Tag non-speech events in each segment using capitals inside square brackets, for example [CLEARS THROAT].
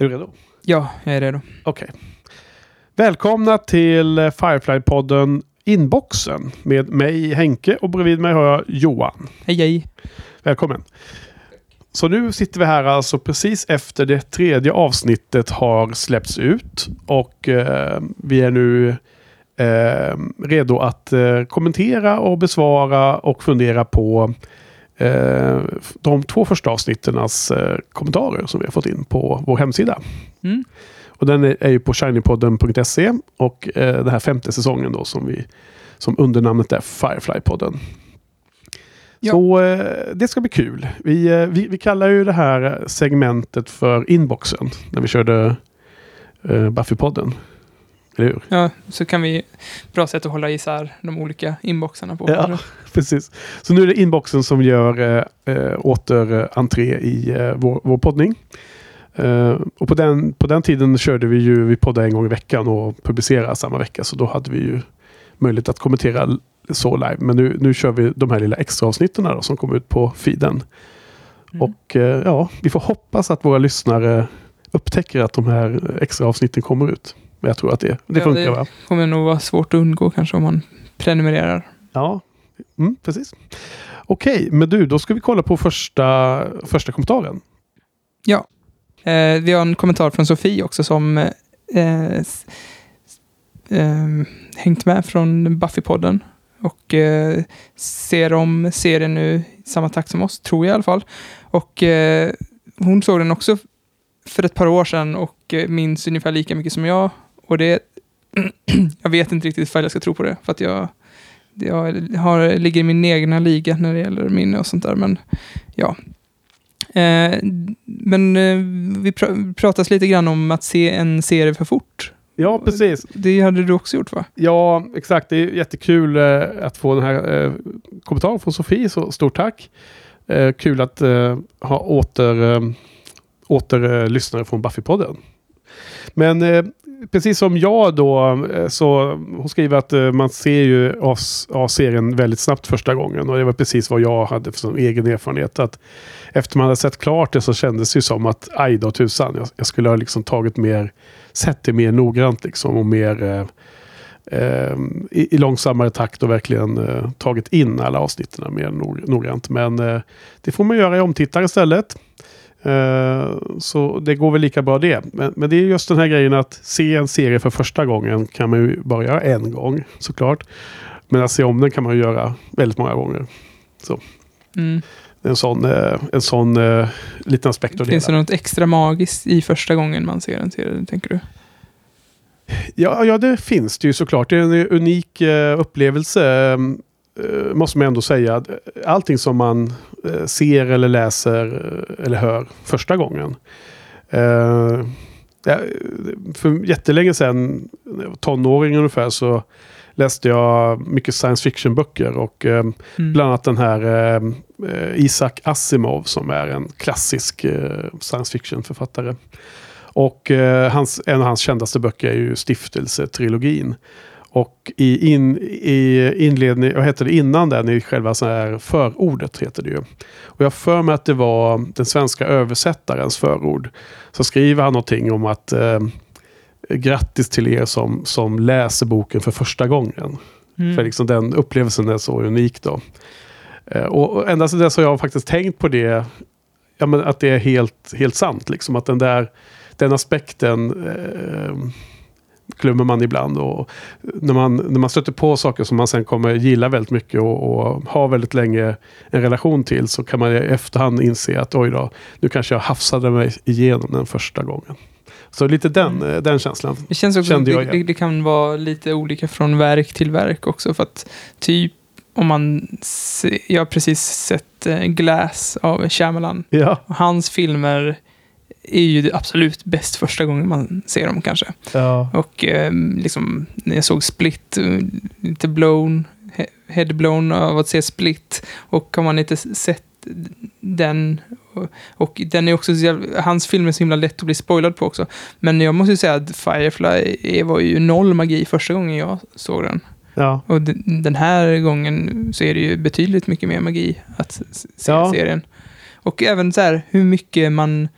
Är du redo? Ja, jag är redo. Okej. Välkomna till eh, Firefly-podden Inboxen med mig Henke och bredvid mig har jag Johan. Hej, hej. Välkommen. Så nu sitter vi här alltså precis efter det tredje avsnittet har släppts ut och eh, vi är nu eh, redo att eh, kommentera och besvara och fundera på de två första avsnittens eh, kommentarer som vi har fått in på vår hemsida. Mm. Och den är, är ju på shinypodden.se och eh, den här femte säsongen då som vi som undernamnet är Firefly-podden. Ja. Så eh, det ska bli kul. Vi, eh, vi, vi kallar ju det här segmentet för inboxen när vi körde eh, Buffy-podden. Eller hur? Ja, så kan vi... Bra sätt att hålla isär de olika inboxarna på. Ja. [LAUGHS] Precis. Så nu är det inboxen som gör eh, eh, återentré i eh, vår, vår poddning. Eh, och på den, på den tiden körde vi ju, vi poddade en gång i veckan och publicerade samma vecka. Så då hade vi ju möjlighet att kommentera så live. Men nu, nu kör vi de här lilla extra avsnitten då, som kommer ut på feeden. Mm. Och eh, ja, vi får hoppas att våra lyssnare upptäcker att de här extra avsnitten kommer ut. Men jag tror att det, det Ja, funkar det- va? kommer nog vara svårt att undgå kanske om man prenumererar. Ja, mm, precis. Okej, men du, då ska vi kolla på första, första kommentaren. Eh, vi har en kommentar från Sofie också som eh, eh, hängt med från Buffy-podden och eh, ser om serien nu i samma takt som oss, tror jag i alla fall. Och eh, hon såg den också för ett par år sedan och eh, minns ungefär lika mycket som jag. Och det [CLEARS THROAT] jag vet inte riktigt ifall jag ska tro på det, för att jag, jag har, ligger i min egna liga när det gäller minne och sånt där. Men ja. Eh, men eh, vi pr- pratas lite grann om att se en serie för fort. Ja, precis. Det hade du också gjort va? Ja, exakt. Det är jättekul eh, att få den här eh, kommentaren från Sofie. Så stort tack. Eh, kul att eh, ha åter, eh, åter lyssnare från Buffy-podden. Men precis som jag då, eh, så hon skriver att eh, man ser ju A-serien väldigt snabbt första gången. Och det var precis vad jag hade för egen erfarenhet. Att efter man hade sett klart det så kändes det ju som att aj då tusan, jag, jag skulle ha liksom tagit mer, sett det mer noggrant liksom och mer eh, eh, i, i långsammare takt och verkligen eh, tagit in alla avsnitten mer noggrant. Men eh, det får man göra i omtittare istället. Eh, så det går väl lika bra det. Men, men det är just den här grejen att se en serie för första gången kan man ju bara göra en gång såklart. Men att se om den kan man ju göra väldigt många gånger. Mm. Det är En sån, eh, en sån eh, liten aspekt att Finns det något extra magiskt i första gången man ser en serie, tänker du? Ja, ja, det finns det ju såklart. Det är en unik upplevelse. Eh, måste man ändå säga. Allting som man eh, ser eller läser eh, eller hör första gången. Eh, för jättelänge sedan, tonåring ungefär, så läste jag mycket science fiction-böcker. Och eh, Mm. Bland annat den här eh, eh, Isaac Asimov som är en klassisk eh, science fiction-författare. Och eh, hans, en av hans kändaste böcker är ju Stiftelsetrilogin. Och i, in, i inledning, vad heter det, innan den, i själva så här förordet heter det ju. Och jag för mig att det var den svenska översättarens förord. Så skriver han någonting om att eh, grattis till er som, som läser boken för första gången. Mm. För liksom den upplevelsen är så unik då. Eh, och ända sedan dess har jag faktiskt tänkt på det. Ja, men att det är helt, helt sant. Liksom, att den där den aspekten eh, glömmer man ibland. Och när, man, när man stöter på saker som man sen kommer gilla väldigt mycket och, och ha väldigt länge en relation till så kan man i efterhand inse att oj då, nu kanske jag hafsade mig igenom den första gången. Så lite den, eh, den känslan. Det känns också Kände jag det, det, kan vara lite olika från verk till verk också. För att typ om man... Se, jag har precis sett eh, Glass av Shyamalan. Ja, hans filmer är ju absolut bäst första gången man ser dem kanske. ja. Och eh, liksom, när jag såg Split, eh, lite blown, he- headblown av att se Split. Och har man inte sett den, och, och den är också, jävla- hans film är så himla lätt att bli spoilad på också. Men jag måste ju säga att Firefly är- var ju noll magi första gången jag såg den. ja. Och den här gången så är det ju betydligt mycket mer magi att se Ja. serien. Och även så här hur mycket man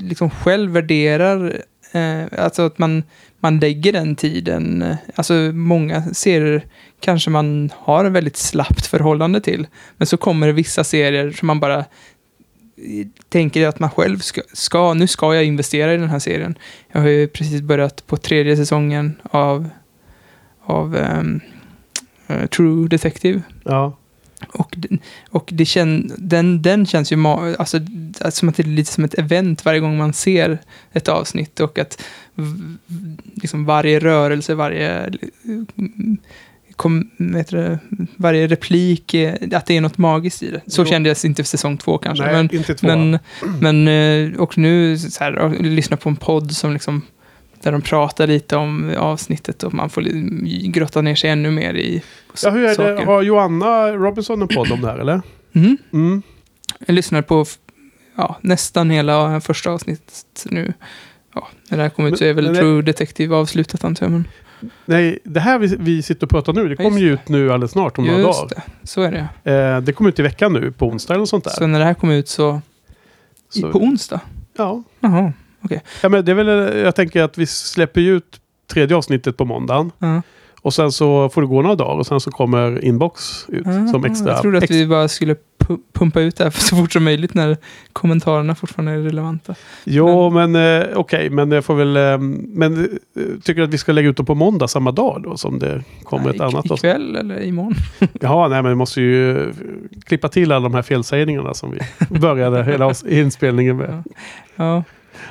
liksom själv värderar, eh, alltså att man, man lägger den tiden. Eh, alltså många serier kanske man har ett väldigt slappt förhållande till. Men så kommer det vissa serier som man bara eh, tänker att man själv ska, ska, nu ska jag investera i den här serien. Jag har ju precis börjat på tredje säsongen av, av um, True Detective. Ja. Och, och det kän, den, den känns ju alltså, alltså, som att det är lite som ett event varje gång man ser ett avsnitt. Och att liksom varje rörelse, varje, mm, kom, det, varje replik, eh, att det är något magiskt i det. Så Jo. kändes inte för säsong två kanske. Nej, men, inte två. men, men, eh, och nu så här, och lyssna på en podd som liksom där de pratar lite om avsnittet och man får grotta ner sig ännu mer i ja, hur är det? saker. Har Joanna Robinson en podd om det här eller? Mm. Mm. Jag lyssnar på ja, nästan hela första avsnittet nu. Ja, när det här kommer ut så är väl True Detective avslutat antar jag. Men Nej, det här vi, vi sitter och pratar nu, det Ja, kommer just ju ut nu alldeles snart om några just dagar. det, så är det. Eh, det kommer ut i veckan nu, på onsdag eller sånt där. Så när det här kommer ut så, i, Så- på onsdag? ja. Jaha. ja, men det är väl, eh, jag tänker att vi släpper ju ut tredje avsnittet på måndagen. Ja. Och sen så får det gå några dagar och sen så kommer inbox ut som Ah, extra. Jag trodde att vi bara skulle pu- pumpa ut det här [LAUGHS] så fort som möjligt när kommentarerna fortfarande är relevanta. Jo, men eh, okej, men jag får väl... Eh, men eh, tycker du att vi ska lägga ut dem på måndag samma dag då som det kommer ett Nej, annat? ik- avsnitt? Ikväll eller imorgon? [LAUGHS] Jaha, nej men vi måste ju klippa till alla de här felsägningarna som vi [LAUGHS] började hela inspelningen med. Ja. Ja,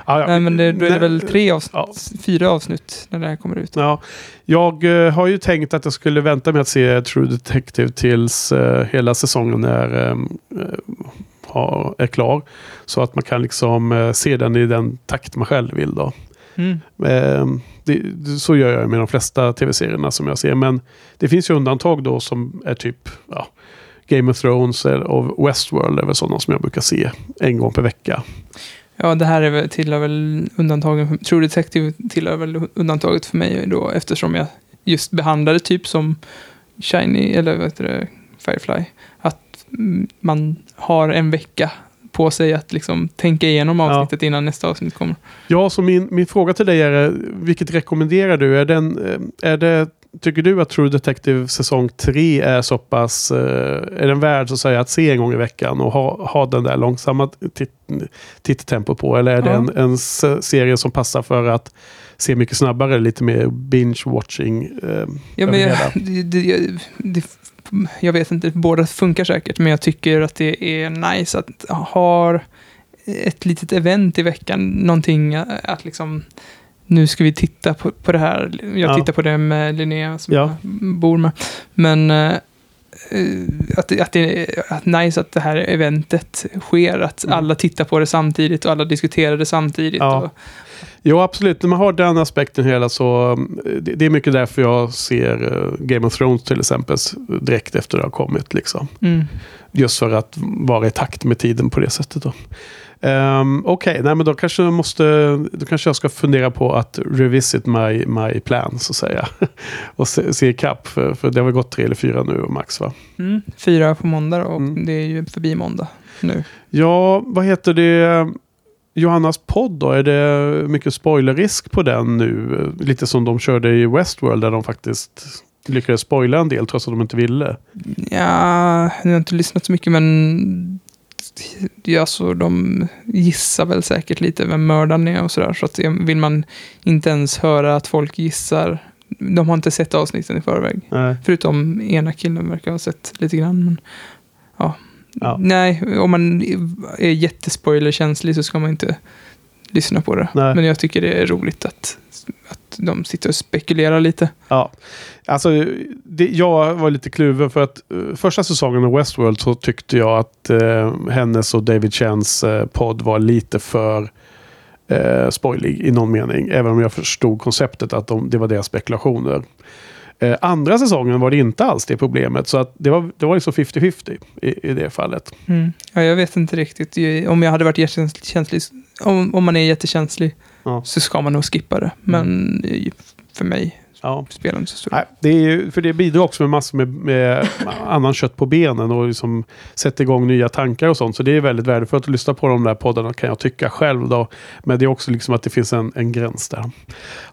ja. Nej, men det, då är det väl tre avsnitt, ja. fyra avsnitt när det här kommer ut. Ja, jag eh, har ju tänkt att jag skulle vänta med att se True Detective tills eh, hela säsongen är, eh, har, är klar. Så att man kan liksom eh, se den i den takt man själv vill då. Mm. Eh, det, det- så gör jag med de flesta tv-serierna som jag ser. Men det finns ju undantag då som är typ ja, Game of Thrones och Westworld är väl sådana som jag brukar se en gång per vecka. Ja, det här är väl, tillhör väl undantagen. För, True Detective tillhör väl undantaget för mig då eftersom jag just behandlade typ som Shiny, eller vad heter det, Firefly. Att mm, man har en vecka på sig att liksom tänka igenom Ja. avsnittet innan nästa avsnitt kommer. Ja, så min, min fråga till dig är, vilket rekommenderar du? Är, den, eh, är det, tycker du att True Detective säsong 3 är så pass, eh, är den värd så att säga att se en gång i veckan och ha, ha den där långsamma tit- tittempo på? Eller är det en, en serie som passar för att se mycket snabbare, lite mer binge-watching? Eh, Ja, men [LAUGHS] jag, det, det, det, jag vet inte, båda funkar säkert, men jag tycker att det är nice att ha ett litet event i veckan, någonting att liksom nu ska vi titta på, på det här. Jag Ja. tittar på det med Linnea som Ja. jag bor med. Men eh, att, att det är att nice att det här eventet sker, att Mm. alla tittar på det samtidigt och alla diskuterar det samtidigt. Ja. Och, Jo, absolut. När man har den aspekten hela så det, det är mycket därför jag ser eh, Game of Thrones till exempel direkt efter det har kommit. Liksom. mm. Just för att vara i takt med tiden på det sättet. Då. Um, Okej, nej men då kanske, jag måste, då kanske jag ska fundera på att revisit my, my plan så att säga. [LAUGHS] och se, se ikapp, för, för det har väl gått tre eller fyra nu max va? Mm. Fyra på måndag och Mm. det är ju förbi måndag nu. Ja, vad heter det? Johannas podd då? Är det mycket spoilerrisk på den nu? Lite som de körde i Westworld där de faktiskt lyckades spoila en del trots att de inte ville. Ja, jag har inte lyssnat så mycket men ja, så de gissar väl säkert lite vem mördaren är och sådär. Så att vill man inte ens höra att folk gissar. De har inte sett avsnitten i förväg. Nej. Förutom ena killen verkar ha sett lite grann. Men, ja. Ja. Nej, om man är jättespoilerkänslig så ska man inte lyssna på det. Nej. Men jag tycker det är roligt att, att de sitter och spekulerar lite. Ja, alltså det, jag var lite kluven för att eh, första säsongen av Westworld så tyckte jag att eh, hennes och David Chens eh, podd var lite för eh, spoilig i någon mening. Även om jag förstod konceptet att de, det var deras spekulationer. Eh, andra säsongen var det inte alls det problemet. Så att det var, det var liksom 50-50 i, i det fallet. Mm. Ja, jag vet inte riktigt. Om jag hade varit jättekänslig, om, om man är jättekänslig Ja. så ska man nog skippa det. Men eh, för mig ja. spelar inte så stor Nej, det är ju, för det bidrar också med massor med, med [LAUGHS] annan kött på benen och liksom sätter igång nya tankar och sånt. Så det är väldigt värdefullt att lyssna på de där poddarna kan jag tycka själv. Då. Men det är också liksom att det finns en, en gräns där.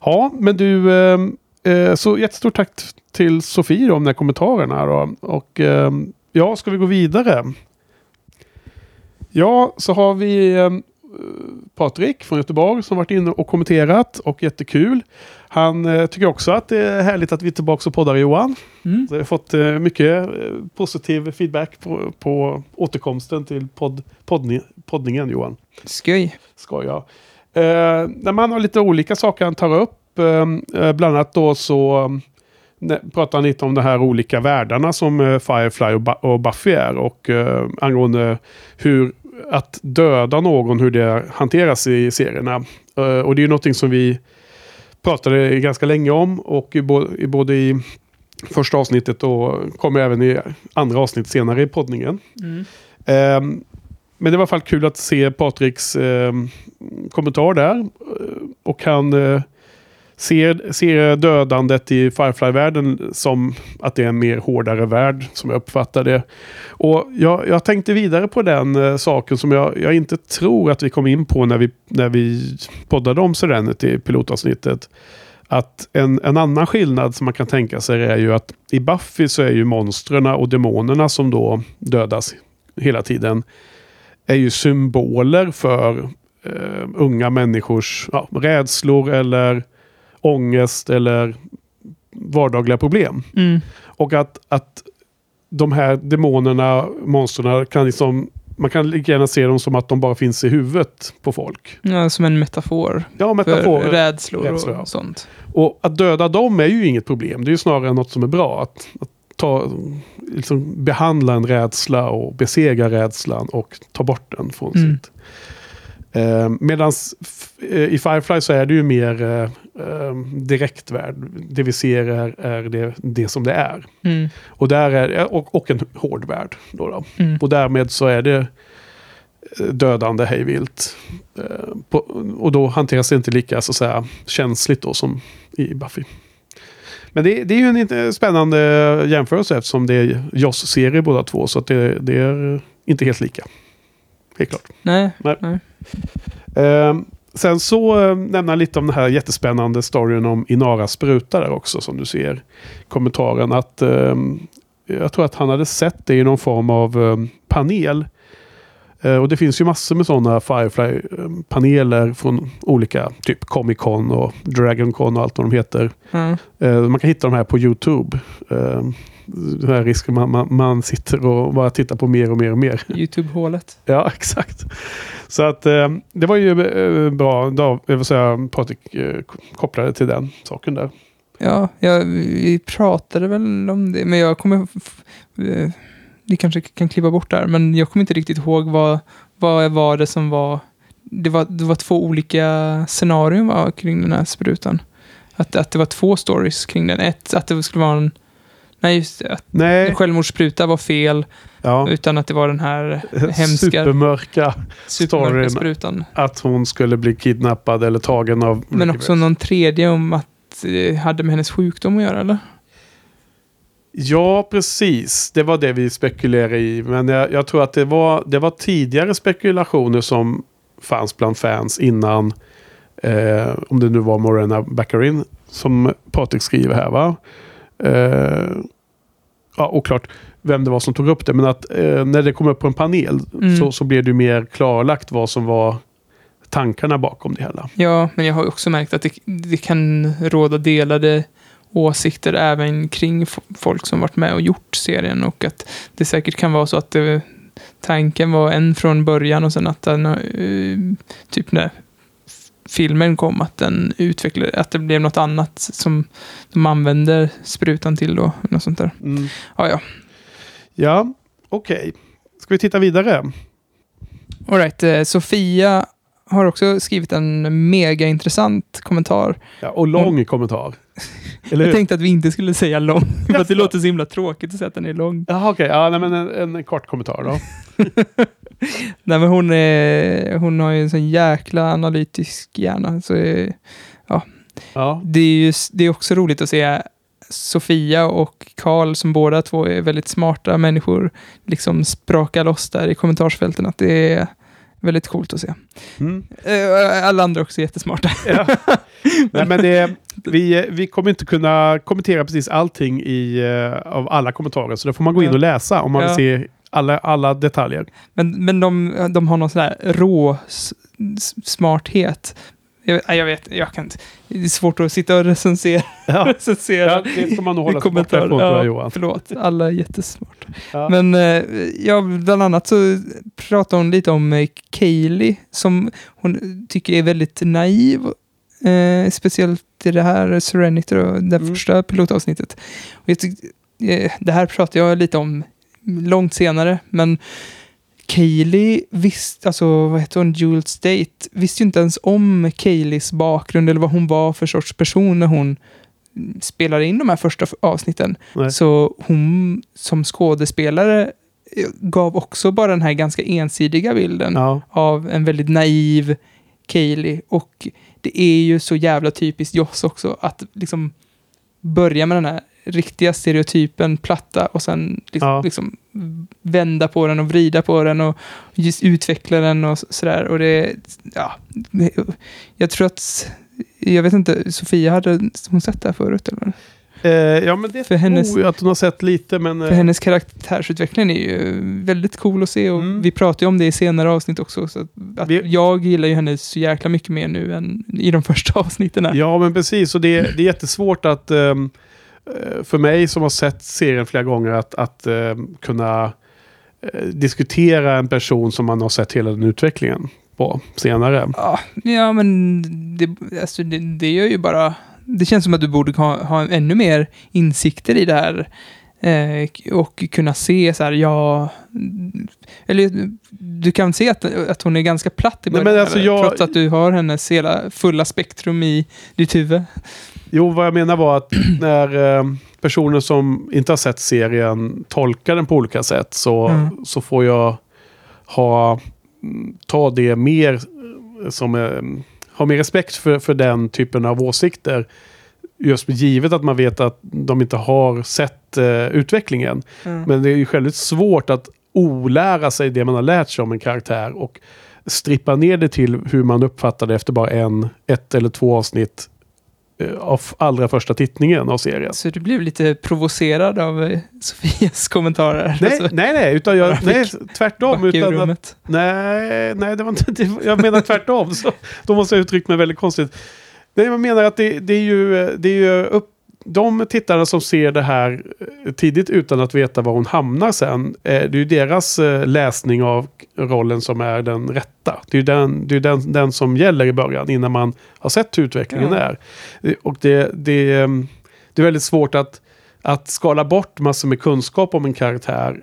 Ja, men du, eh, eh så jättestort tack till Sofie om de här kommentarerna. Då. Och eh, ja, ska vi gå vidare? Ja, så har vi eh, Patrik från Göteborg som varit inne och kommenterat och jättekul. Han eh, tycker också att det är härligt att vi är tillbaka och poddar Johan. Mm. Så jag har fått eh, mycket eh, positiv feedback på, på återkomsten till podd, poddning, poddningen Johan. Skoj. Skoj ja. Eh, när man har lite olika saker han tar upp. Eh, bland annat då så pratar han lite om de här olika världarna som Firefly och, och Buffy är. Och eh, angående hur att döda någon, hur det hanteras i serierna. Uh, och det är ju någonting som vi pratade ganska länge om och i, bo i både i första avsnittet och kommer även i andra avsnitt senare i poddningen. Mm. Um, men det var i alla fall kul att se Patriks um, kommentar där. Och han uh, ser, ser dödandet i Firefly-världen som att det är en mer hårdare värld, som jag uppfattar det. Och jag, jag tänkte vidare på den uh, saken som jag, jag inte tror att vi kom in på när vi, när vi poddade om Serenity i pilotavsnittet. Att en, en annan skillnad som man kan tänka sig är ju att i Buffy så är ju monstren och demonerna som då dödas hela tiden är ju symboler för eh, unga människors ja, rädslor eller ångest eller vardagliga problem. Mm. Och att, att de här demonerna, monstren kan liksom man kan lika gärna se dem som att de bara finns i huvudet på folk. Ja, som en metafor. Ja, metafor. För rädslor, rädslor och ja. sånt. Och att döda dem är ju inget problem. Det är ju snarare något som är bra. Att, att ta, liksom behandla en rädsla och besegra rädslan och ta bort den från mm. sitt. Eh, Medan eh, i Firefly så är det ju mer eh, eh, direktvärld. Det vi ser är, är det, det som det är. Mm. Och, där är och, och en hård värld. Då, då. Mm. Och därmed så är det eh, dödande hejvilt. Eh, och då hanteras det inte lika så att säga, känsligt då som i Buffy. Men det, det är ju en spännande jämförelse eftersom det är Joss-serie båda två. Så att det, det är inte helt lika. Helt klart. Nej. nej. nej. Um, Sen så äh, nämna lite om den här jättespännande storyn om Inara spruta där också som du ser kommentaren att äh, jag tror att han hade sett det i någon form av äh, panel. och det finns ju massor med sådana Firefly-paneler från olika, typ Comic Con och Dragon Con och allt vad de heter. Mm. man kan hitta de här på YouTube den här risken man, man, man, sitter och bara tittar på mer och mer och mer. Youtube-hålet. [LAUGHS] Ja, exakt. Så att eh, det var ju eh, bra, jag vill säga Patrik eh, kopplade till den saken där. Ja, ja, vi pratade väl om det, men jag kommer... Vi kanske kan kliva bort där, men jag kommer inte riktigt ihåg vad, vad var det som var... Det var, det var två olika scenarion va, kring den här sprutan. Att, att det var två stories kring den. Ett, att det skulle vara en Nej, just det. Nej. Självmordsspruta var fel. Ja. Utan att det var den här hemska... Supermörka, supermörka sprutan. Att hon skulle bli kidnappad eller tagen av... Men också någon tredje om att det hade med hennes sjukdom att göra, eller? Ja, precis. Det var det vi spekulerade i. Men jag, jag tror att det var, det var tidigare spekulationer som fanns bland fans innan. Eh, om det nu var Morena Baccarin som Patrik skriver här va. Eh, ja, oklart vem det var som tog upp det, men att eh, när det kom upp på en panel mm. så, så blev det mer klarlagt vad som var tankarna bakom det hela. Ja, men jag har också märkt att det, det kan råda delade åsikter även kring folk som varit med och gjort serien och att det säkert kan vara så att det, tanken var en från början och sen att den, uh, typ när filmen kom, att den utvecklade, att det blev något annat som de använder sprutan till då. Något sånt där. Mm. Ja, ja. Ja, okej. Okay. Ska vi titta vidare? Alright, eh, Sofia har också skrivit en mega intressant kommentar. Ja, och lång Hon... kommentar. [LAUGHS] jag tänkte att vi inte skulle säga lång, [LAUGHS] för det låter så himla tråkigt att säga att den är lång. Jaha, okej. Okay. Ja, nej, men en, en kort kommentar då. [LAUGHS] [LAUGHS] Nej men hon, är, hon har ju en sån jäkla analytisk hjärna. Så, ja. Ja. det är ju det är också roligt att se Sofia och Karl som båda två är väldigt smarta människor liksom spraka loss där i kommentarsfälten. Att det är väldigt coolt att se. Mm. Eh, Alla andra också är jättesmarta. Ja. [LAUGHS] Nej, men det, vi, vi kommer inte kunna kommentera precis allting i, eh, av alla kommentarer. Så då får man gå in och läsa om man vill se alla, alla detaljer. Men, men de, de har någon sån här rå smarthet. Jag, jag vet, jag kan inte. Det är svårt att sitta och recensera. Ja. [LAUGHS] recensera Ja, det ska man nog hålla sig borta ifrån Ja, Johan. Förlåt, alla är jättesmarta. Ja. Men eh, ja, bland annat så pratar hon lite om eh, Kaylee som hon tycker är väldigt naiv. Eh, speciellt i det här Serenity, då, det Mm. första pilotavsnittet. Och jag tyck, eh, det här pratar jag lite om långt senare, men Kaylee visste, alltså vad heter hon, Jewel State, visste ju inte ens om Kayleys bakgrund eller vad hon var för sorts person när hon spelade in de här första avsnitten. Nej. Så hon som skådespelare eh, gav också bara den här ganska ensidiga bilden Ja. av en väldigt naiv Kaylee. Och det är ju så jävla typiskt Joss också att liksom börja med den här riktiga stereotypen platta och sen liksom, Ja. liksom vända på den och vrida på den och just utveckla den och så- sådär. Och det, ja, jag tror att, jag vet inte, Sofia hade hon sett det här förut eller? Eh, ja, men det För hennes- tror jag att hon har sett lite, men... För eh, hennes karaktärsutveckling är ju väldigt cool att se och Mm. vi pratar ju om det i senare avsnitt också. Så att, att Vi- Jag gillar ju henne så jäkla mycket mer nu än i de [LAUGHS] första avsnitten. här. Ja, men precis. Och det, det är jättesvårt att... eh, för mig som har sett serien flera gånger att, att ehm, kunna eh, diskutera en person som man har sett hela den utvecklingen på senare. Ja, men det, alltså det, det gör ju bara... Det känns som att du borde ha, ha ännu mer insikter i det här. Eh, och kunna se så här, ja... Eller du kan se att, att hon är ganska platt i Nej, början. men alltså eller? jag- Trots att du har hennes hela fulla spektrum i ditt huvud. Jo, vad jag menar var att [CLEARS THROAT] när eh, personer som inte har sett serien tolkar den på olika sätt så, Mm. så får jag ha, mm, ta det mer eh, som eh, ha mer respekt för, för den typen av åsikter. Just givet att man vet att de inte har sett eh, utvecklingen. Mm. Men det är ju väldigt svårt att olära sig det man har lärt sig om en karaktär och strippa ner det till hur man uppfattar det efter bara en, ett eller två avsnitt av allra första tittningen av serien. Så du blev lite provocerad av eh, Sofias kommentarer? Nej, Alltså, nej, nej, utan jag, nej, tvärtom. Utan att, nej, nej, det var inte, det, jag menar tvärtom. Så, då måste jag uttrycka mig väldigt konstigt. Nej, jag menar att det, det är ju, det är ju upp, de tittarna som ser det här eh, tidigt utan att veta var hon hamnar sen. eh, Det är ju deras eh, läsning av rollen som är den rätta. Det är ju den, det är den, den som gäller i början innan man har sett hur utvecklingen Ja. är. Och det, det, eh, det är väldigt svårt att, att skala bort massor med kunskap om en karaktär.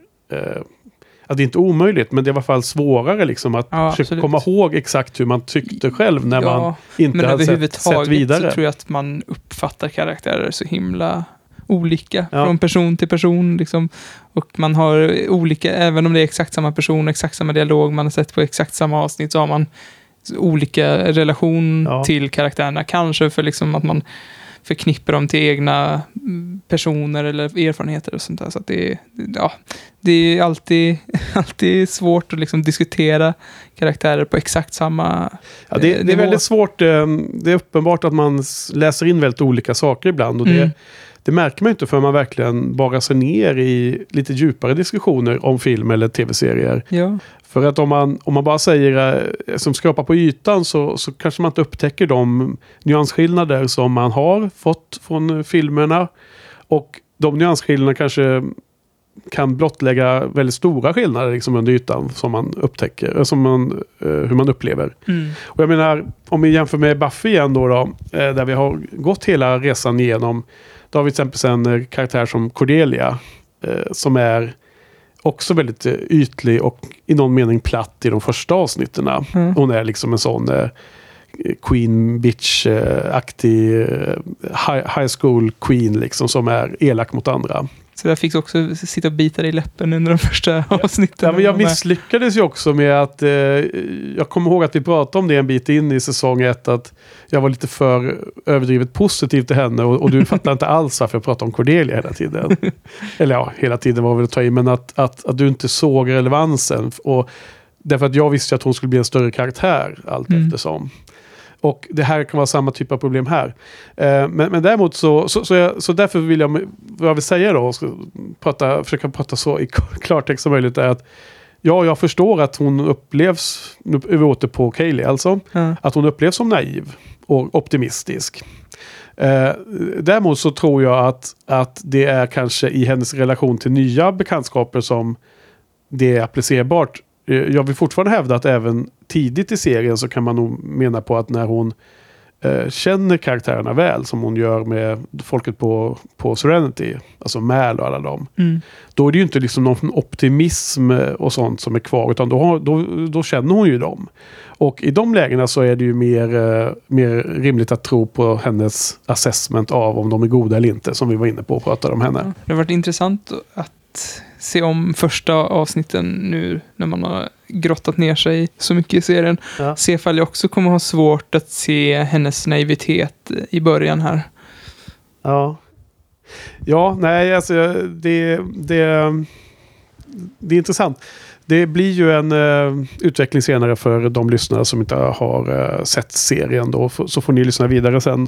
Att det är inte omöjligt, men det är i alla fall svårare liksom att Ja, försöka komma ihåg exakt hur man tyckte själv när man Ja, inte men hade sett, sett överhuvudtaget vidare. så tror jag att man uppfattar karaktärer så himla olika Ja. från person till person. Liksom. Och man har olika, även om det är exakt samma person, exakt samma dialog, man har sett på exakt samma avsnitt, så har man olika relation Ja. till karaktärerna. Kanske för liksom att man förknippar dem till egna mm, personer eller erfarenheter och sånt där. Så det, är- ja, det är alltid, [LAUGHS] alltid svårt att liksom diskutera karaktärer på exakt samma Ja, det, det är väldigt svårt. eh, Det är uppenbart att man läser in väldigt olika saker ibland. Och det, Mm. Det märker man inte för man verkligen bara sig ner i lite djupare diskussioner om film eller tv-serier. Ja. För att om man, om man bara säger eh, som skrapar på ytan så, så kanske man inte upptäcker de nyansskillnader som man har fått från eh, filmerna. Och de nyansskillnaderna kanske kan blottlägga väldigt stora skillnader liksom under ytan som man upptäcker, eh, som man, eh, hur man upplever. Mm. Och jag menar, om vi jämför med Buffy igen då, då eh, där vi har gått hela resan igenom. Då har vi till exempel en karaktär som Cordelia, eh, som är också väldigt eh, ytlig och i någon mening platt i de första avsnitten. Mm. Hon är liksom en sån eh, Queen Bitch-aktig high, high school queen liksom som är elak mot andra. Så jag fick också sitta och bita dig i läppen under de första avsnitten. Ja, men jag misslyckades ju också med att... Eh, jag kommer ihåg att vi pratade om det en bit in i säsong ett. Att jag var lite för överdrivet positiv till henne. Och, och du [LAUGHS] fattar inte alls varför jag pratade om Cordelia hela tiden. [LAUGHS] Eller ja, hela tiden var väl att ta i. Men att, att, att du inte såg relevansen. Och därför att jag visste att hon skulle bli en större karaktär allt Mm. eftersom. Och det här kan vara samma typ av problem här. Eh, men, men däremot så, så, så, jag, så därför vill jag, vad jag vill säga då, och prata, försöka prata så i [LAUGHS] klartext som möjligt, är att ja, jag förstår att hon upplevs, nu är vi åter på Kaylee alltså, Ja. att hon upplevs som naiv och optimistisk. Eh, däremot så tror jag att, att det är kanske i hennes relation till nya bekantskaper som det är applicerbart. Eh, Jag vill fortfarande hävda att även tidigt i serien så kan man nog mena på att när hon eh, känner karaktärerna väl, som hon gör med folket på, på Serenity, alltså Mal och alla dem, Mm. då är det ju inte liksom någon optimism och sånt som är kvar, utan då, har, då, då känner hon ju dem. Och i de lägena så är det ju mer, eh, mer rimligt att tro på hennes assessment av om de är goda eller inte, som vi var inne på och pratade om henne. Det har varit intressant att se om första avsnitten nu när man har grottat ner sig så mycket i serien. Ja. Se ifall jag också kommer ha svårt att se hennes naivitet i början här. Ja. Ja, nej, alltså det, det, det är intressant. Det blir ju en eh, utveckling senare för de lyssnare som inte har eh, sett serien. Då, så får ni lyssna vidare sen.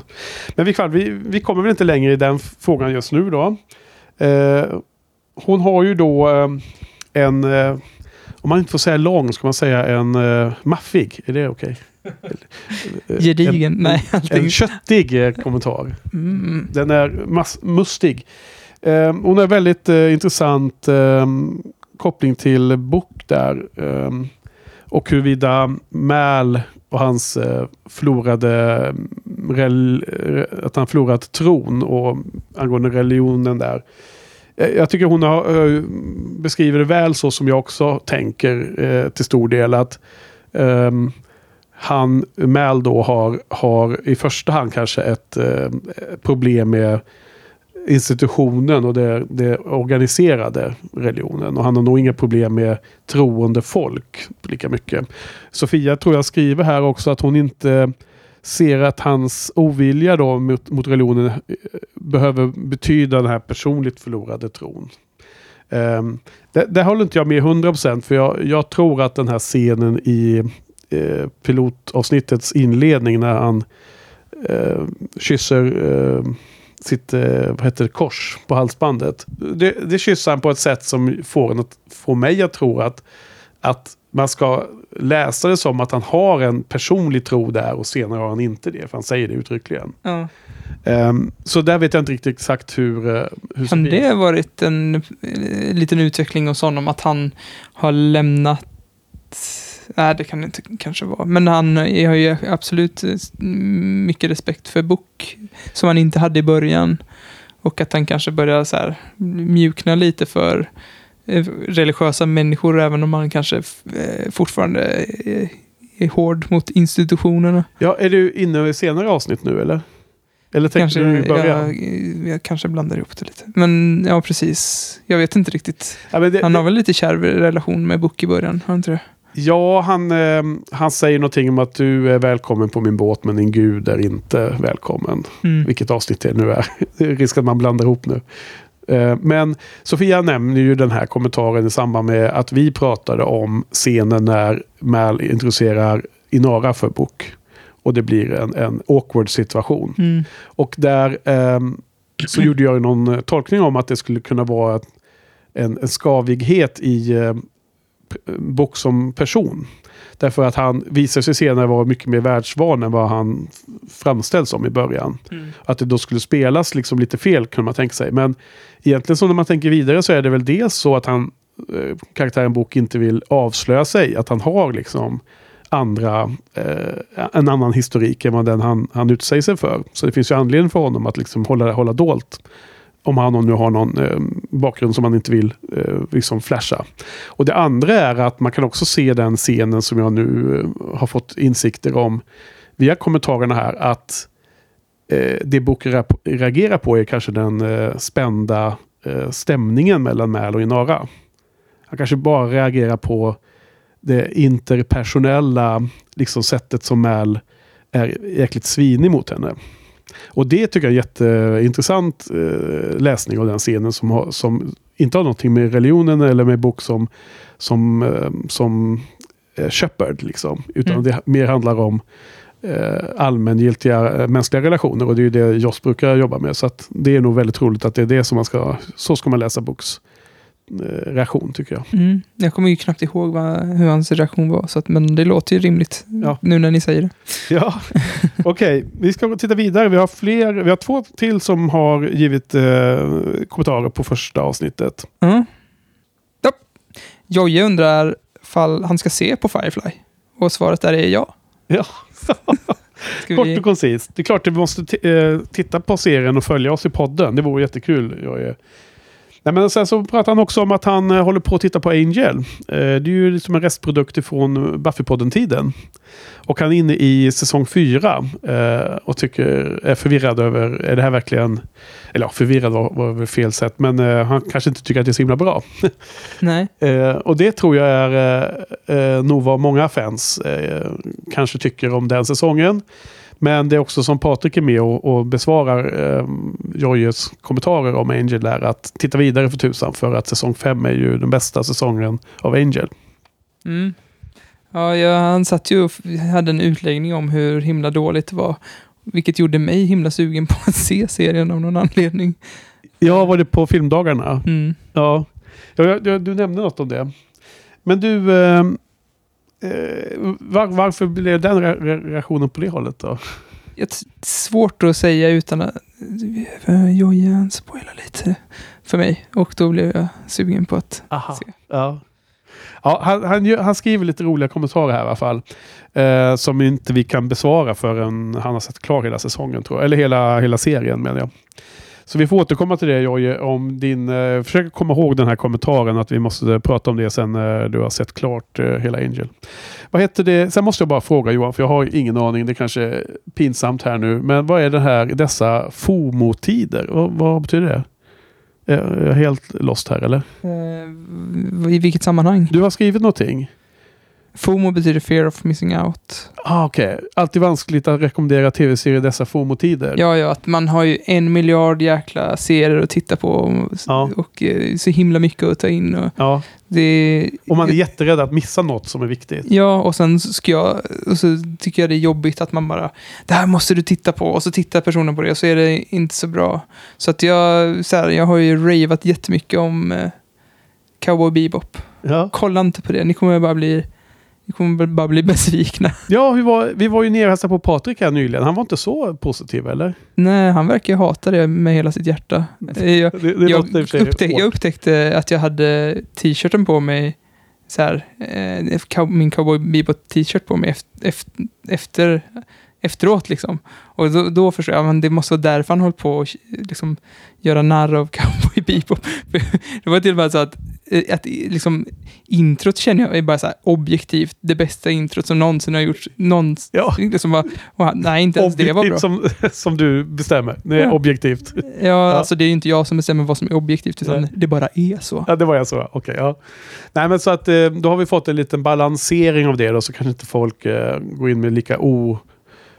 Men i fall, vi, vi kommer väl inte längre i den frågan just nu då. Eh, hon har ju då eh, en, eh, om man inte får säga lång, ska man säga en eh, maffig. Är det okej? Eh, [LAUGHS] Gedigen, en- nej, En allting. köttig eh, kommentar. Mm. Den är mustig. Eh, hon är väldigt intressant eh, koppling till Book där. Och huruvida Mal och hans förlorade att han förlorat tron och angående religionen där. Eh, jag tycker hon har, eh, beskriver det väl så som jag också tänker eh, till stor del att ehm, han, Mal då har, har i första hand kanske ett eh, problem med institutionen och det, det organiserade religionen. Och han har nog inga problem med troende folk lika mycket. Sofia tror jag skriver här också att hon inte ser att hans ovilja då mot, mot religionen eh, behöver betyda den här personligt förlorade tron. Um, det, det håller inte jag med 100% för jag, jag tror att den här scenen i eh, pilotavsnittets inledning när han eh, kysser eh, sitt eh, vad heter det, kors på halsbandet. Det, det kysser han på ett sätt som får, en att, får mig att tro att, att man ska läsa det som att han har en personlig tro där och senare har han inte det. För han säger det uttryckligen. Ja. Ehm, så där vet jag inte riktigt exakt hur... eh, hur Kan det ha varit en eh, liten utveckling hos honom att han har lämnat Nej, det kan det inte kanske vara. Men han har ju absolut eh, mycket respekt för Book som han inte hade i början. Och att han kanske börjar så här mjukna lite för eh, religiösa människor även om han kanske eh, fortfarande är, är hård mot institutionerna. Ja, är du inne i senare avsnitt nu eller? Eller Kanske, du i början? jag, jag kanske blandar ihop det lite. Men ja, precis. Jag vet inte riktigt. Ja, det, Han har väl lite kärv relation med Book i början, har han inte det? Ja, han, eh, han säger någonting om att du är välkommen på min båt men din gud är inte välkommen. Mm. Vilket avsnitt det nu är. [LAUGHS] Det är risk att man blandar ihop nu. Eh, men Sofia nämner ju den här kommentaren i samband med att vi pratade om scenen när Mal introducerar Inara för Book. Och det blir en, en awkward situation. Mm. Och där ehm, så gjorde jag någon eh, tolkning om att det skulle kunna vara en, en skavighet i eh, Bock som person. Därför att han visar sig senare vara mycket mer världsvan än vad han framställs som i början. Mm. Att det då skulle spelas liksom lite fel kunde man tänka sig. Men egentligen så när man tänker vidare så är det väl dels så att han, eh, karaktären Book inte vill avslöja sig. Att han har liksom andra, eh, en annan historik än vad den han, han utsäger sig för. Så det finns ju anledning för honom att liksom hålla, hålla dolt. Om han nu har någon eh, bakgrund som han inte vill eh, liksom flasha. Och det andra är att man kan också se den scenen som jag nu eh, har fått insikter om via kommentarerna här. Att eh, det Book reagerar på är kanske den eh, spända eh, stämningen mellan Mal och Inara. Han kanske bara reagerar på det interpersonella liksom sättet som Mal är jäkligt svinig mot henne. Och det tycker jag är jätteintressant eh, läsning av den scenen som, har, som inte har någonting med religionen eller med bok som, som, eh, som eh, Shepard. Liksom, utan Mm. det mer handlar om eh, allmängiltiga eh, mänskliga relationer. Och det är ju det Joss brukar jobba med. Så det är nog väldigt roligt att det är det som man ska, så ska man läsa boks eh, reaktion tycker jag. Mm. Jag kommer ju knappt ihåg vad, hur hans reaktion var, så att, men det låter ju rimligt Ja. nu när ni säger det. [LAUGHS] Ja, okej. Vi ska titta vidare. Vi har fler. Vi har två till som har givit eh, kommentarer på första avsnittet. Mm. Ja. Jojje undrar fall han ska se på Firefly. Och svaret där är ja. Ja. [LAUGHS] Kort och koncist. Det är klart att vi måste eh, titta på serien och följa oss i podden. Det vore jättekul. Är... Nej, men sen så pratar han också om att han eh, håller på att titta på Angel. Eh, det är ju liksom en restprodukt ifrån Buffypodden-tiden. Och han är inne i säsong fyra eh, och tycker, är förvirrad över, är det här verkligen... Eller ja, förvirrad var, var väl fel sätt, men han kanske inte tycker att det är så himla bra. [LAUGHS] Nej. Och det tror jag är eh, nog vad många fans kanske tycker om den säsongen. Men det är också som Patrik är med och, och besvarar eh, Jojjes kommentarer om Angel där att titta vidare för tusan för att säsong 5 är ju den bästa säsongen av Angel. Mm. Ja, ja, han satt ju och hade en utläggning om hur himla dåligt det var. Vilket gjorde mig himla sugen på att se serien av någon anledning. Ja, var det på filmdagarna? Mm. Ja, ja jag- jag- du nämnde något om det. Men du, eh, var, varför blev den re- re- reaktionen på det hållet då? Ett, svårt att säga utan att... Jojje, han spoilar lite för mig. Och då blev jag sugen på att Aha. se. Ja. Ja, han, han, han skriver lite roliga kommentarer här i alla fall. Eh, som inte vi kan besvara förrän han har sett klar hela säsongen. Tror jag. Eller hela, hela serien menar jag. Så vi får återkomma till det Jojje. Om din, eh, försök komma ihåg den här kommentaren. Att vi måste prata om det sen när du har sett klart eh, hela Angel. Vad heter det? Sen måste jag bara fråga Johan, för jag har ingen aning. Det kanske är pinsamt här nu. Men vad är det här, dessa FOMO-tider? Vad, vad betyder det? Är jag helt lost här eller? Eh, I vilket sammanhang? Du har skrivit någonting? FOMO betyder fear of missing out. Ah, Okej, alltid vanskligt att rekommendera tv-serier i dessa FOMO-tider. Ja, ja, att man har ju en miljard jäkla serier att titta på och, Ja. och eh, så himla mycket att ta in. Och Ja, det, och man är jätterädd att missa något som är viktigt. Ja, och sen ska jag, och så tycker jag det är jobbigt att man bara, det här måste du titta på, och så tittar personen på det och så är det inte så bra. Så att jag, så här, jag har ju ravat jättemycket om eh, Cowboy Bebop. Ja, Kolla inte på det, ni kommer bara bli, ni kommer bara bli [LAUGHS] besvikna. ja vi, var, vi var ju nere och hälsade på Patrik här nyligen. Han var inte så positiv eller? Nej, han verkar ju hata det med hela sitt hjärta. Eh, Jag, Det, det jag, upptäck, jag upptäckte att jag hade t-shirten på mig, så här, eh, min Cowboy Bebop t-shirt på mig efter, efter, efteråt liksom. Och då, då förstod jag, men det måste vara därför han höll på att liksom, göra narr av [LAUGHS] Cowboy Bebop. Det var till och med så att, att liksom, introt känner jag är bara så här objektivt det bästa introt som någonsin har gjorts. Någonsin, Ja. liksom bara, han- nej, inte ens det var bra. Som, som du bestämmer. Det är Ja. objektivt. Ja, alltså det är inte jag som bestämmer vad som är objektivt, utan Nej. det bara är så. Ja, det var jag så. Okej, ja. Nej, men så att eh, då har vi fått en liten balansering av det då, så kanske inte folk eh, går in med lika o,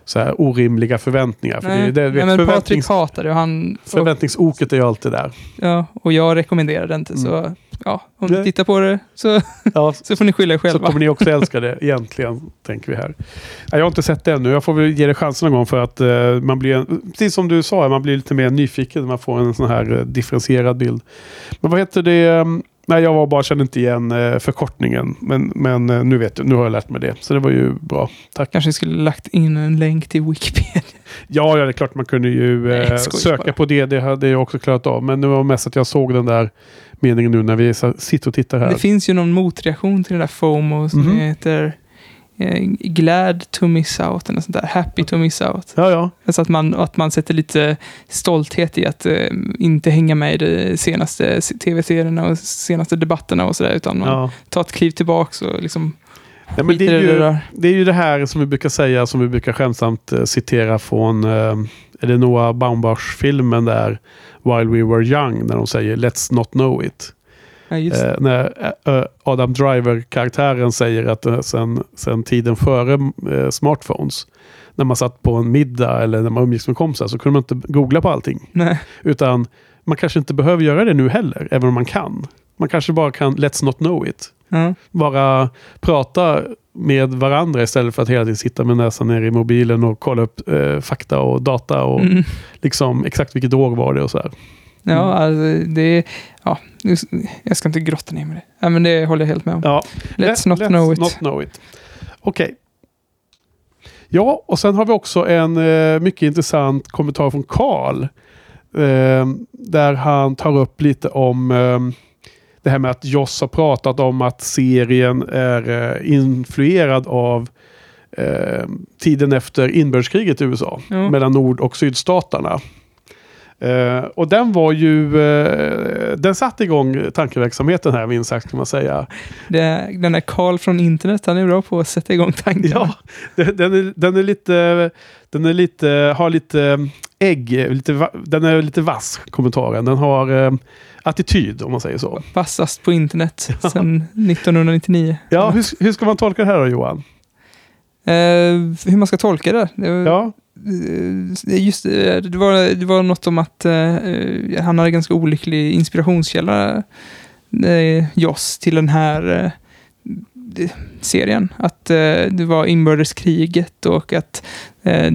så här, orimliga förväntningar. För det, är- det, Nej, vet, men Patrik förväntnings, hatar det och han... Och, förväntningsoket är ju alltid där. ja, och jag rekommenderar det inte, så ja, om ni tittar på det så, Ja, [LAUGHS] så får ni skylla er så själva. kommer ni också älska det egentligen, tänker vi här. Ja, jag har inte sett det ännu. Jag får väl ge det chansen någon gång för att eh, man blir, precis som du sa, man blir lite mer nyfiken när man får en sån här eh, differentierad bild. Men vad heter det? mm, Nej, jag var bara kände inte igen eh, förkortningen. Men, men nu vet jag, nu har jag lärt mig det. Så det var ju bra. Tack. Kanske skulle lagt in en länk till Wikipedia. [LAUGHS] Ja, ja det är klart man kunde ju Nej, söka bara. på det. Det hade jag också klarat av. Men det var mest att jag såg den där meningen nu när vi sitter och tittar här. Det finns ju någon motreaktion till det där FOMO som Mhm. heter eh, Glad to miss out, eller sånt där. Happy to miss out. Ja, ja. Alltså att man, att man sätter lite stolthet i att eh, inte hänga med i de senaste tv-serierna och senaste debatterna och sådär, utan man ja. tar ett kliv tillbaka och liksom Ja, men det, är ju, det är ju det här som vi brukar säga, som vi brukar skämtsamt eh, citera från eh, är det Noah Baumbach-filmen där While We Were Young, när de säger Let's Not Know It. Ja. Eh, när eh, Adam Driver-karaktären säger att eh, sen, sen tiden före eh, smartphones, när man satt på en middag eller när man umgicks med kompisar så kunde man inte googla på allting. Nej. Utan man kanske inte behöver göra det nu heller, även om man kan. Man kanske bara kan Let's Not Know It. Ja. Bara prata med varandra istället för att hela tiden sitta med näsan ner i mobilen och kolla upp eh, fakta och data och Mm. liksom exakt vilket år var det och så här. Ja, Mm. alltså, det ja, jag ska inte grotta ner med det. Ja, men det håller jag helt med om. Ja, Let's not know it. Not know it. Okej. Ja, och sen har vi också en eh, mycket intressant kommentar från Karl. Eh, där han tar upp lite om eh, det här med att Joss har pratat om att serien är eh, influerad av eh, tiden efter inbördeskriget i USA. Ja. Mellan nord och sydstaterna. Eh, och den var ju, eh, den satte igång tankeverksamheten här minst sagt kan man säga. Det, den där Karl från internet, han är bra på att sätta igång tankar. Ja, den den är, den är lite, den är lite, har lite ägg, lite, den är lite vass kommentaren. Den har eh, attityd om man säger så. Vassast på internet [LAUGHS] sedan 1999. Ja, hur, hur ska man tolka det här då Johan? Eh, hur man ska tolka det? det var- Ja, eh, Just det, det var, det var något om att eh, han hade ganska olycklig inspirationskälla, eh, Joss, till den här eh, serien. Att eh, det var inbördeskriget och att eh,